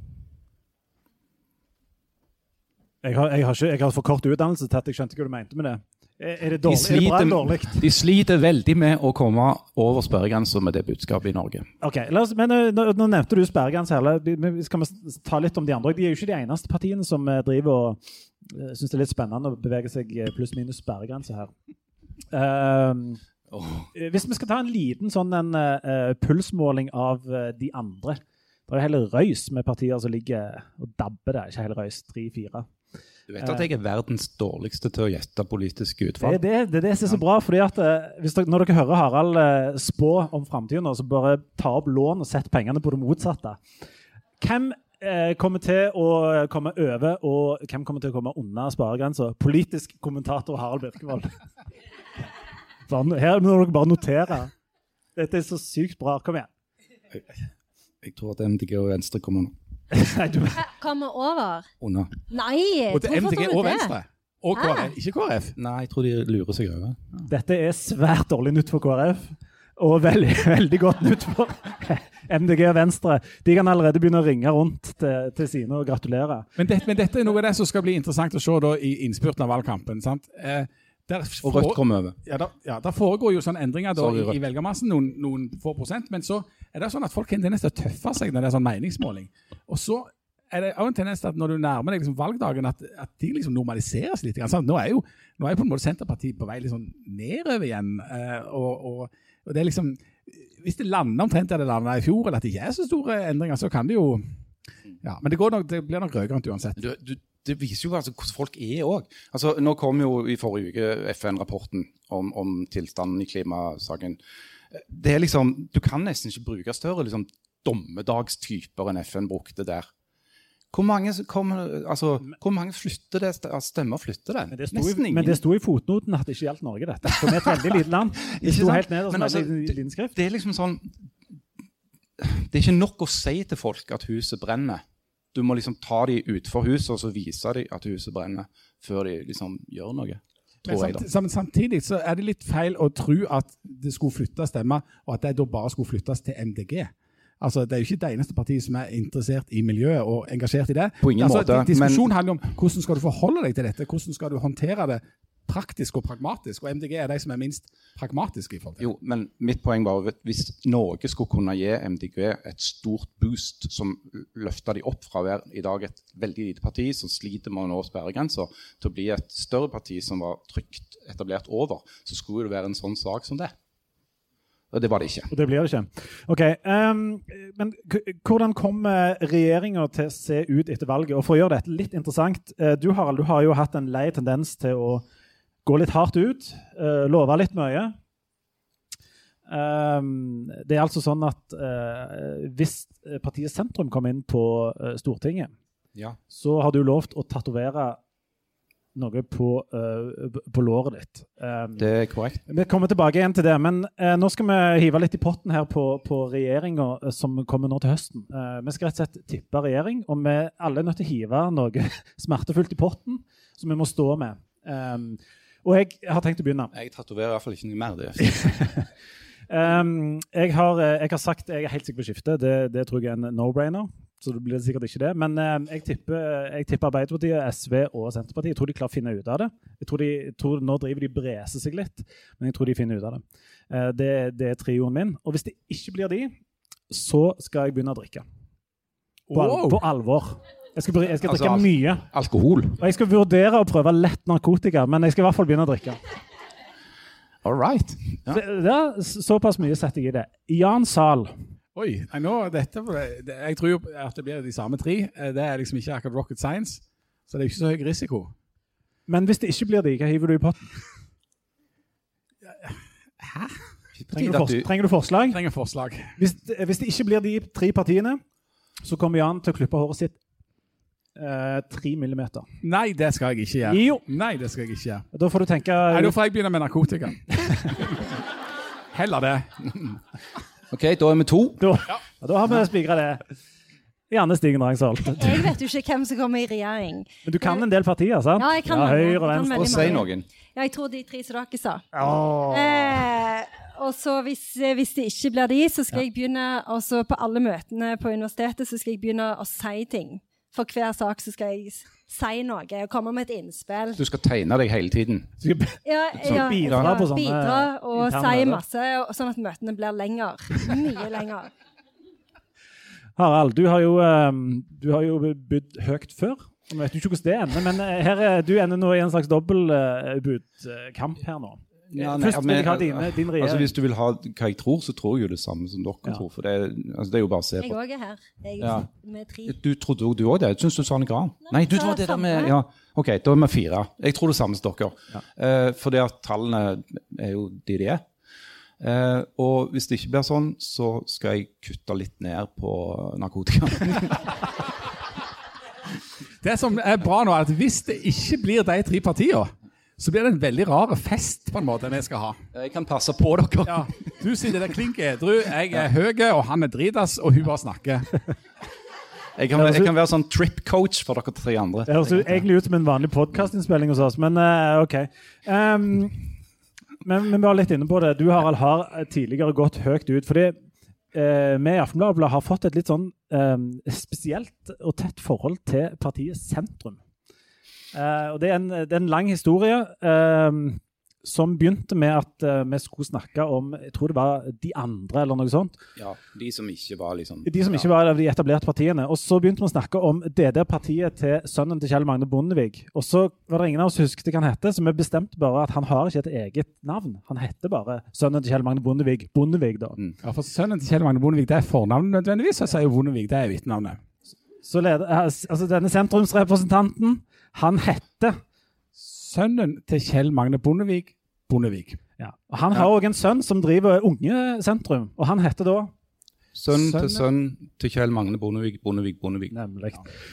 Jeg har, jeg, har ikke, jeg har, for kort utdannelse til at jeg skjønte hva du mente med det. Er det, dårlig, de sliter, er det dårlig? De sliter veldig med å komme over sperregrensa med det budskapet i Norge. Ok, oss, men eh, nå, nå, nevnte du sperregrense her. Skal vi ta litt om de andre? De er jo ikke de eneste partiene som eh, driver og uh, syns det er litt spennende å bevege seg pluss-minus sperregrense her. Um, oh. Hvis vi skal ta en liten sånn en, uh, pulsmåling av de andre det er hele røys med partier som ligger og dabber der. Ikke hele røys, tre-fire. Du vet at jeg er verdens dårligste til å gjette politiske utfall? Det, det, det, det som er så bra. fordi at eh, dere, Når dere hører Harald eh, spå om framtida, så bare ta opp lån og sett pengene på det motsatte. Hvem eh, kommer til å komme over, og hvem kommer til å komme under sparegrensa? Politisk kommentator Harald Birkevold. Her må dere bare notere. Dette er så sykt bra. Kom igjen. Jeg tror at MDG og Venstre kommer nå. Kommer over? Under. Nei! Og til MDG og Venstre? Og KrF, ikke KrF? Nei, jeg tror de lurer seg over. Dette er svært dårlig nytt for KrF. Og veldig, veldig godt nytt for MDG og Venstre. De kan allerede begynne å ringe rundt til, til sine og gratulere. Men, det, men, dette er noe av det som skal bli interessant å se da, i innspurten av valgkampen. sant? Eh, og Rødt kommer over. Ja, der, ja, der foregår jo sånne endringer da, i, i, velgermassen, noen, noen, få prosent. Men så er det sånn at folk har en tendens til å tøffe seg når det er sånn meningsmåling. Og så er det også en tendens til at når du nærmer deg liksom valgdagen, at, at de liksom normaliseres litt. Sånn, nå, er jo, nå er jo på en måte Senterpartiet på vei liksom nedover igjen. Uh, og, og, og, det er liksom Hvis det lander omtrent der det landa i fjor, eller at det ikke er så store endringer, så kan det jo ja, Men det, nok, det blir nok rød-grønt uansett. Du, du, det viser jo altså hvordan folk er òg. Altså, nå kom jo i forrige uke FN-rapporten om, om, tilstanden i klimasaken. Det er liksom, Du kan nesten ikke bruke større liksom, dommedagstyper enn FN brukte der. Hvor mange, kom, altså, hvor mange flytter det, altså, stemmer flytter det? Men det, sto i, men det sto i fotnoten at det ikke gjaldt Norge, dette. For vi er et veldig lite land. Det sto helt nederst altså, det- Det er liksom sånn Det er ikke nok å si til folk at huset brenner. Du må liksom ta dem utfor huset og så vise dem at huset brenner, før de liksom gjør noe. Men jeg, samtidig så er det litt feil å tro at det skulle flyttes stemmer, og at det da bare skulle flyttes til MDG. Altså, Det er jo ikke det eneste partiet som er interessert i miljøet og engasjert i det. På ingen altså, måte, Diskusjonen handler om hvordan skal du forholde deg til dette, hvordan skal du håndtere det praktisk og pragmatisk. Og MDG er de som er minst pragmatiske i forhold til. Jo, men mitt poeng var at hvis Norge skulle kunne gi MDG et stort boost som løfta de opp fra å være i dag et veldig lite parti som sliter med å nå sperregrenser, til å bli et større parti som var trygt etablert over, så skulle det være en sånn sak som det. Og det var det ikke. Og det blir det ikke. Ok, um, Men k- hvordan kommer regjeringa til å se ut etter valget? Og For å gjøre dette litt interessant, eh, du Harald, du har jo hatt en lei tendens til å gå litt hardt ut, uh, love litt mye. Um, det er altså sånn at uh, hvis partiet Sentrum kommer inn på uh, Stortinget, Ja. så har du lovt å tatovere noe på, uh, på låret ditt. Um, Det er korrekt. vi kommer tilbake igjen til det, men nå skal vi hive litt i potten her på, på regjeringa som kommer nå til høsten. Vi skal rett og slett tippe regjering, og vi alle er nødt til å hive noe smertefullt i potten som vi må stå med. Um, og jeg har tenkt å begynne. Jeg tatoverer i hvert fall ikke noe mer. det. Um, jeg, har, eh, jeg har sagt jeg er helt sikker på skifte. Det, det tror jeg er en no-brainer. Så det blir sikkert ikke det. Men um, jeg, tipper, jeg tipper Arbeiderpartiet, SV og Senterpartiet. Jeg tror de klarer å finne ut av det. Jeg tror, de, tror Nå driver de breser seg litt, men jeg tror de finner ut av det. Uh, det, det er trioen min. Og hvis det ikke blir de, så skal jeg begynne å drikke. På, al Wow. på alvor. Jeg skal, jeg skal Altså, drikke al- mye. Alkohol. Og jeg skal vurdere å prøve lett narkotika, men jeg skal i hvert fall begynne å drikke. All right. Ja. Det, det er såpass mye setter jeg i det. Jan Zahl. Oi, nå, dette, det, Jeg tror jo at det blir de samme tre. Eh, Det er liksom ikke akkurat rocket science. Så det er ikke så høy risiko. Men hvis det ikke blir de, hva hiver du i potten? Trenger du, for, trenger du forslag? Trenger forslag. Hvis, hvis det ikke blir de tre partiene, så kommer Jan til å klippe håret sitt eh, tre millimeter. Nei, det skal jeg ikke gjøre. Jo. Nei, det skal jeg ikke gjøre. Da får du tenke Nei, Da får jeg begynne med narkotika. Heller det. OK, da er vi to. Da, ja, da har vi spikra det. Janne Stigen Rangsholt. Jeg vet jo ikke hvem som kommer i regjering. Men du kan en del partier, sant? Ja, jeg kan ja, Høyre og venstre. Og si noen. Ja, jeg tror de tre som dere sa. Oh. Eh, og så hvis, hvis det ikke blir de, så skal jeg begynne også På alle møtene på universitetet så skal jeg begynne å si ting. For hver sak så skal jeg si noe og komme med et innspill. Du skal tegne deg hele tiden. Ja, ja, bidra ja, på bidra og si masse, sånn at møtene blir lenger. Mye lenger. Harald, du har jo, ehm, du har jo bodd høyt før. Jeg vet ikke hvordan det ender, men eh, her er, du ender nå i en slags dobbeltbudkamp her nå. Ja, nei, Først vil jeg ha dine, din regjering. Altså, hvis du vil ha hva jeg tror, så tror jeg jo det samme som dere Ja. tror. For det, er- altså, det er jo bare å se på. Jeg òg er her. Jeg Ja. med tre. Du trodde òg du òg det? Jeg syns du sa noe annet. Nei, du sa det der med ja, OK, da er vi fire. Jeg tror det samme som dere. For at tallene er jo de de er. Uh, og hvis det ikke blir sånn, så skal jeg kutte litt ned på narkotika. Det som er bra nå, er at hvis det ikke blir de tre partiene, så blir det en veldig rar fest på en måte vi skal ha. jeg kan passe på dere. Ja, Du sitter der klink edru, jeg er høy, og han er dritas, og hun bare snakker. Jeg kan, jeg kan være sånn trip coach for dere tre andre. Det høres egentlig ut som en vanlig podkastinnspilling hos oss, men uh, OK. Um, men, men vi var litt inne på det. Du Harald, har tidligere gått høyt ut. fordi eh, vi i Aftenbladet har fått et litt sånn um, spesielt og tett forhold til partiet Sentrum. Eh, og det er, en, det er en lang historie uh, som begynte med at uh, vi skulle snakke om jeg tror det var de andre, eller noe sånt. Ja, De som ikke var liksom De som ikke var de etablerte partiene. Og så begynte vi å snakke om DD-partiet til sønnen til Kjell Magne Bondevik. Og så var det ingen av oss husket hva han hette, så vi bestemte bare at han har ikke et eget navn. Han heter bare sønnen til Kjell Magne Bondevik. Bondevik, da. Ja, for Sønnen til Kjell Magne Bondevik det er fornavnet nødvendigvis, og så er jo Bondevik det er etternavnet. Så leder, altså denne sentrumsrepresentanten, han heter Sønnen til Kjell Magne Bondevik Bondevik. ja. Og Han har òg en sønn som driver Ungesentrum, og han heter da Sønn til sønn til Kjell Magne Bondevik, Bondevik, Bondevik. Nemlig.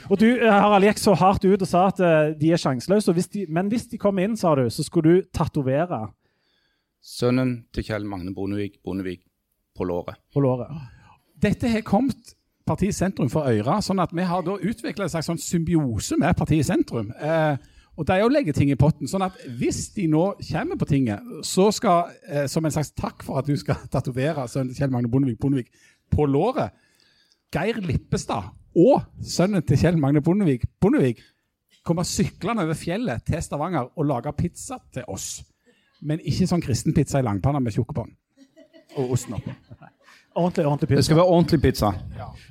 Og du eh, Harald, gikk så hardt ut og sa at uh, de er sjanseløse. Hvis de, men hvis de kom inn, sa du, så skulle du tatovere Sønnen til Kjell Magne Bondevik, Bondevik på låret. på låret. Dette har kommet partiet Sentrum for øyre, sånn at vi har da utvikla en slags sånn symbiose med partiet Sentrum. Eh, og de òg legger ting i potten. sånn at hvis de nå kommer på tinget, så skal, eh, som en slags takk for at du skal tatovere sønnen til Kjell Magne Bondevik Bondevik på låret, Geir Lippestad og sønnen til Kjell Magne Bondevik Bondevik kommer syklende over fjellet til Stavanger og lager pizza til oss. Men ikke sånn kristenpizza i langpanna med tjukke bånd. Og osten oppå. Ordentlig, ordentlig Det skal være ordentlig pizza.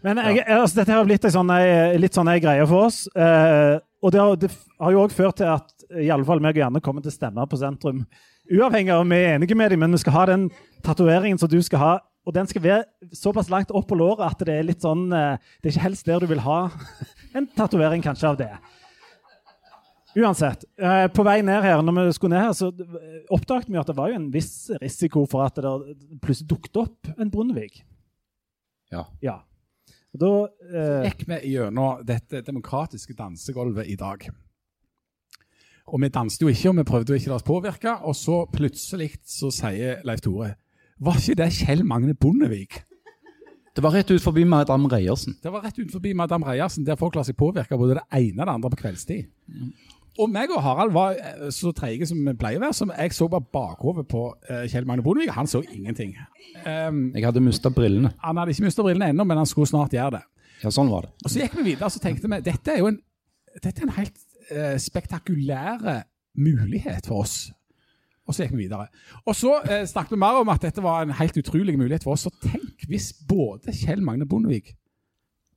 Men jeg, altså, dette har blitt en sånn, ei- litt sånn ei greie for oss. Eh, og det har, det har jo òg ført til at i alle fall meg og Janne kommer til å stemme på sentrum. Uavhengig av om vi er enige med dem, men vi skal ha den tatoveringen som du skal ha. Og den skal være såpass langt opp på låret at det er litt sånn eh, Det er ikke helst der du vil ha en tatovering kanskje av det. Uansett. eh, på vei ned her, når vi skulle ned her, så oppdaget vi at det var jo en viss risiko for at det plutselig dukket opp en Bondevik. Ja. Ja. Og da eh, gikk vi gjennom dette demokratiske dansegulvet i dag. Og vi danset jo ikke, og vi prøvde jo ikke å la oss påvirke. Og så plutselig så sier Leif Tore Var ikke det Kjell Magne Bondevik? Det var rett ut forbi Madame Reiersen. Det var rett ut forbi Madame Reiersen, der folk lar seg påvirke av både det ene og det andre på kveldstid. Og meg og Harald var eh, så treige som vi pleier å være, så jeg så bare bakhovet på eh, Kjell Magne Bondevik. Han så ingenting. Um, Jeg hadde mista brillene. han hadde ikke mistet brillene ennå, men han skulle snart gjøre det. Ja, sånn var det. Og så gikk vi videre og så tenkte vi dette er jo en, dette er en helt uh, spektakulær mulighet for oss. Og så gikk vi videre. Og så uh, snakket vi mer om at dette var en helt utrolig mulighet for oss. Så tenk hvis både Kjell Magne Bondevik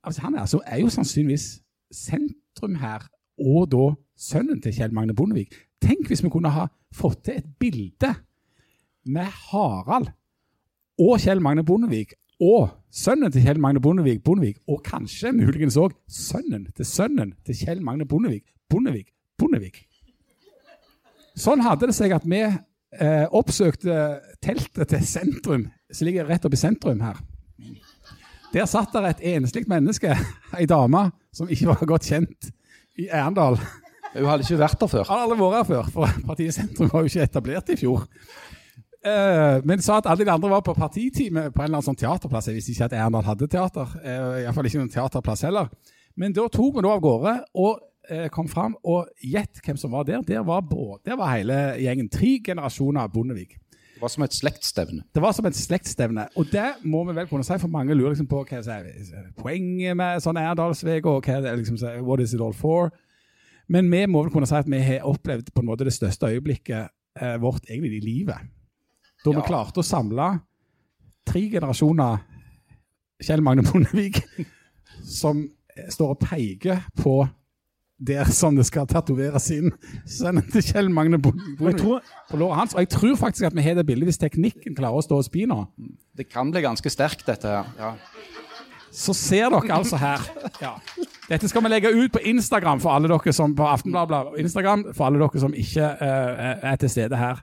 altså Han er, altså, er jo sannsynligvis sentrum her, og da sønnen til Kjell Magne Bondevik. Tenk hvis vi kunne ha fått til et bilde med Harald og Kjell Magne Bondevik og sønnen til Kjell Magne Bondevik, Bondevik og kanskje muligens òg sønnen til sønnen til Kjell Magne Bondevik, Bondevik, Bondevik. Sånn hadde det seg at vi eh, oppsøkte teltet til sentrum, som ligger rett oppe i sentrum her. Der satt der et enslig menneske, ei dame som ikke var godt kjent i Arendal. Hun hadde ikke vært der før. Har aldri vært her før, for partiet Sentrum var jo ikke etablert i fjor. Uh, men sa at alle de andre var på partitime på en eller annen sånn teaterplass. Jeg visste ikke at Erendal hadde teater. Uh, Iallfall ikke noen teaterplass heller. Men da tok vi da av gårde og uh, kom fram, og gjett hvem som var der. Der var, der var hele gjengen. Tre generasjoner av Bondevik. Det var som et slektsstevne. Det var som et slektsstevne. Og det må vi vel kunne si, for mange lurer liksom på hva er poenget med sånn Erdalsveg, og hva er det liksom, what is it all for? Men vi må vel kunne si at vi har opplevd på en måte det største øyeblikket eh, vårt egentlig i livet. Da vi klarte å samle tre generasjoner Kjell Magne Bondevik som står og peker på der som det skal tatoveres inn sønnen til Kjell Magne Bondevik på låret hans. Og jeg tror faktisk at vi har det bildet hvis teknikken klarer å stå og spy nå. Det kan bli ganske sterkt, dette her. Ja. Så ser dere altså her. Ja. Dette skal vi legge ut på Instagram for alle dere som på Aftenbladet Instagram, for alle dere som ikke uh, er til stede her.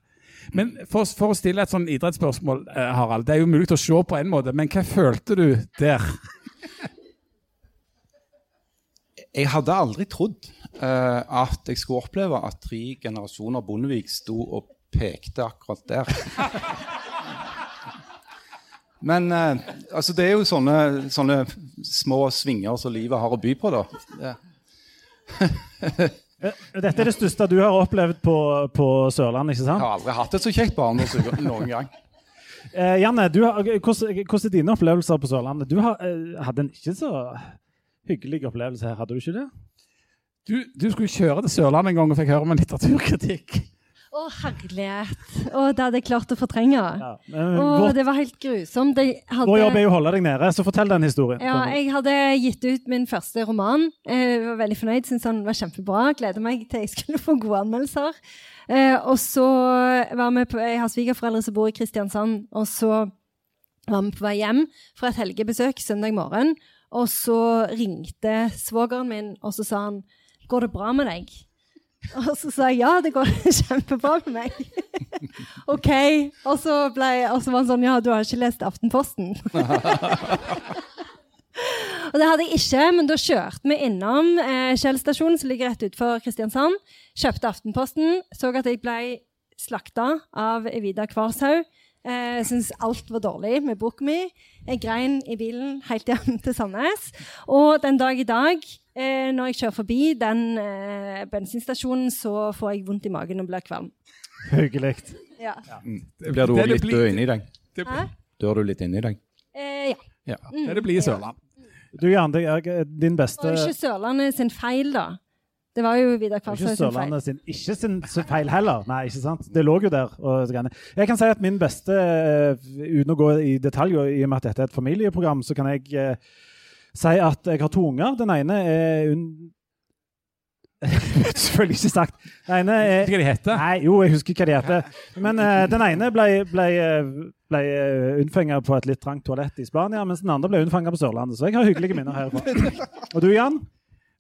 Men for, for å stille et sånn idrettsspørsmål, uh, Harald. Det er jo mulig å se på en måte, men hva følte du der? Jeg hadde aldri trodd uh, at jeg skulle oppleve at tre generasjoner Bondevik sto og pekte akkurat der. Men uh, altså det er jo sånne, sånne små svinger som livet har å by på, da. Det, dette er det største du har opplevd på, på Sørlandet, ikke jeg har aldri hatt et så kjekt barn noen gang. Uh, Janne, du har, hvordan, hvordan er dine opplevelser på Sørlandet? Du har, eh, hadde en ikke så hyggelig opplevelse her, hadde du ikke det? Du, du skulle kjøre til Sørlandet en gang og fikk høre om en litteraturkritikk. Å, herlighet. Å, det hadde jeg klart å fortrenge. Ja. men Å, vår, det var helt grusomt. Jeg hadde... vår jobb er jo å holde deg nede, så fortell den historien. Ja, jeg hadde gitt ut min første roman. Jeg var veldig fornøyd, syntes den var kjempebra. Gleder meg til jeg skulle få gode anmeldelser. Eh, og så var vi på, Jeg har svigerforeldre som bor i Kristiansand. Og så var vi på vei hjem fra et helgebesøk søndag morgen. Og så ringte svogeren min, og så sa han 'Går det bra med deg?' Og så sa jeg ja, det går kjempebra med meg. OK. Og så, ble, og så var han sånn Ja, du har ikke lest Aftenposten? og det hadde jeg ikke, men da kjørte vi innom eh, stasjon, som ligger rett utenfor Kristiansand. Kjøpte Aftenposten. Så at jeg ble slakta av Evida Kvarshaug. Eh, jeg syntes alt var dårlig med boka mi. Jeg grein i bilen helt hjem til Sandnes. Og den dag i dag, eh, når jeg kjører forbi den eh, bensinstasjonen, så får jeg vondt i magen og blir kvalm. Hyggelig. Ja. Blir du Det litt død inni deg? Dør du litt inni deg? Eh, ja. Ja. Det er det blir Sørland. Du, Jan, det er din Det beste var jo ikke Sørlandet sin feil, da. Det var jo Vidar Kvalshaug sin feil. Sin Ikke sin feil heller. Nei, ikke sant? Det lå jo der. Og jeg kan si at min beste, eh, uten å gå i detalj, og i og med at dette er et familieprogram, så kan jeg eh, si at jeg har to unger. Den ene er un... Selvfølgelig ikke sagt. Den ene er Husker du hva de heter? Nei, jo, jeg husker hva de heter. Men eh, den ene ble, ble, ble uh, unnfanga på et litt trangt toalett i Spania, mens den andre ble unnfanga på Sørlandet. Så jeg har hyggelige minner herfra. Og du, Jan?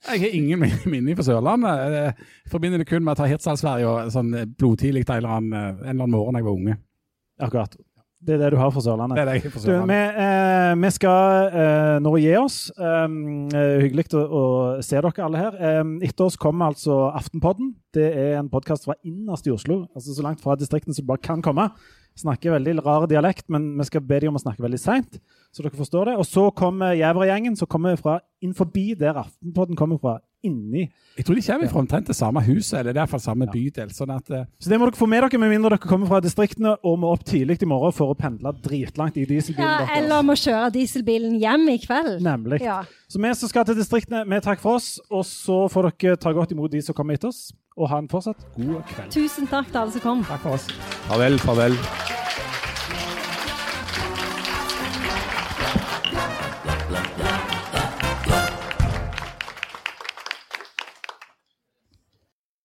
Jeg har ingen min- minne fra Sørlandet. Jeg forbinder det kun med å ta Hirtshals Sverige og sånn blodtidlig en eller annen, en eller annen morgen da jeg var unge. Akkurat. Det er det du har fra Sørlandet. Det er det jeg har fra Du, vi, eh, vi skal eh, nå gi oss. Um, eh, hyggelig å, å se dere alle her. Um, etter oss kommer altså Aftenpodden. Det er en podkast fra innerst i Oslo. altså Så langt fra distriktene som du bare kan komme. Snakker veldig rar dialekt, men vi skal be dem om å snakke veldig seint. Så dere forstår det. Og så kommer Jævergjengen, som kommer fra innenfor forbi der Aftenpodden kommer fra. Inni. Jeg tror de kommer fra omtrent det samme huset, eller i hvert fall samme bydel. sånn at eh, Så det må dere få med dere, med mindre dere kommer fra distriktene og må opp tidlig i morgen for å pendle dritlangt i dieselbilen Ja, deres. eller må kjøre dieselbilen hjem i kveld. Nemlig. Ja. Så vi som skal til distriktene, vi takker for oss. Og så får dere ta godt imot de som kommer etter oss. Og ha en fortsatt god kveld. Tusen takk til alle som kom. takk for oss. Farvel, farvel.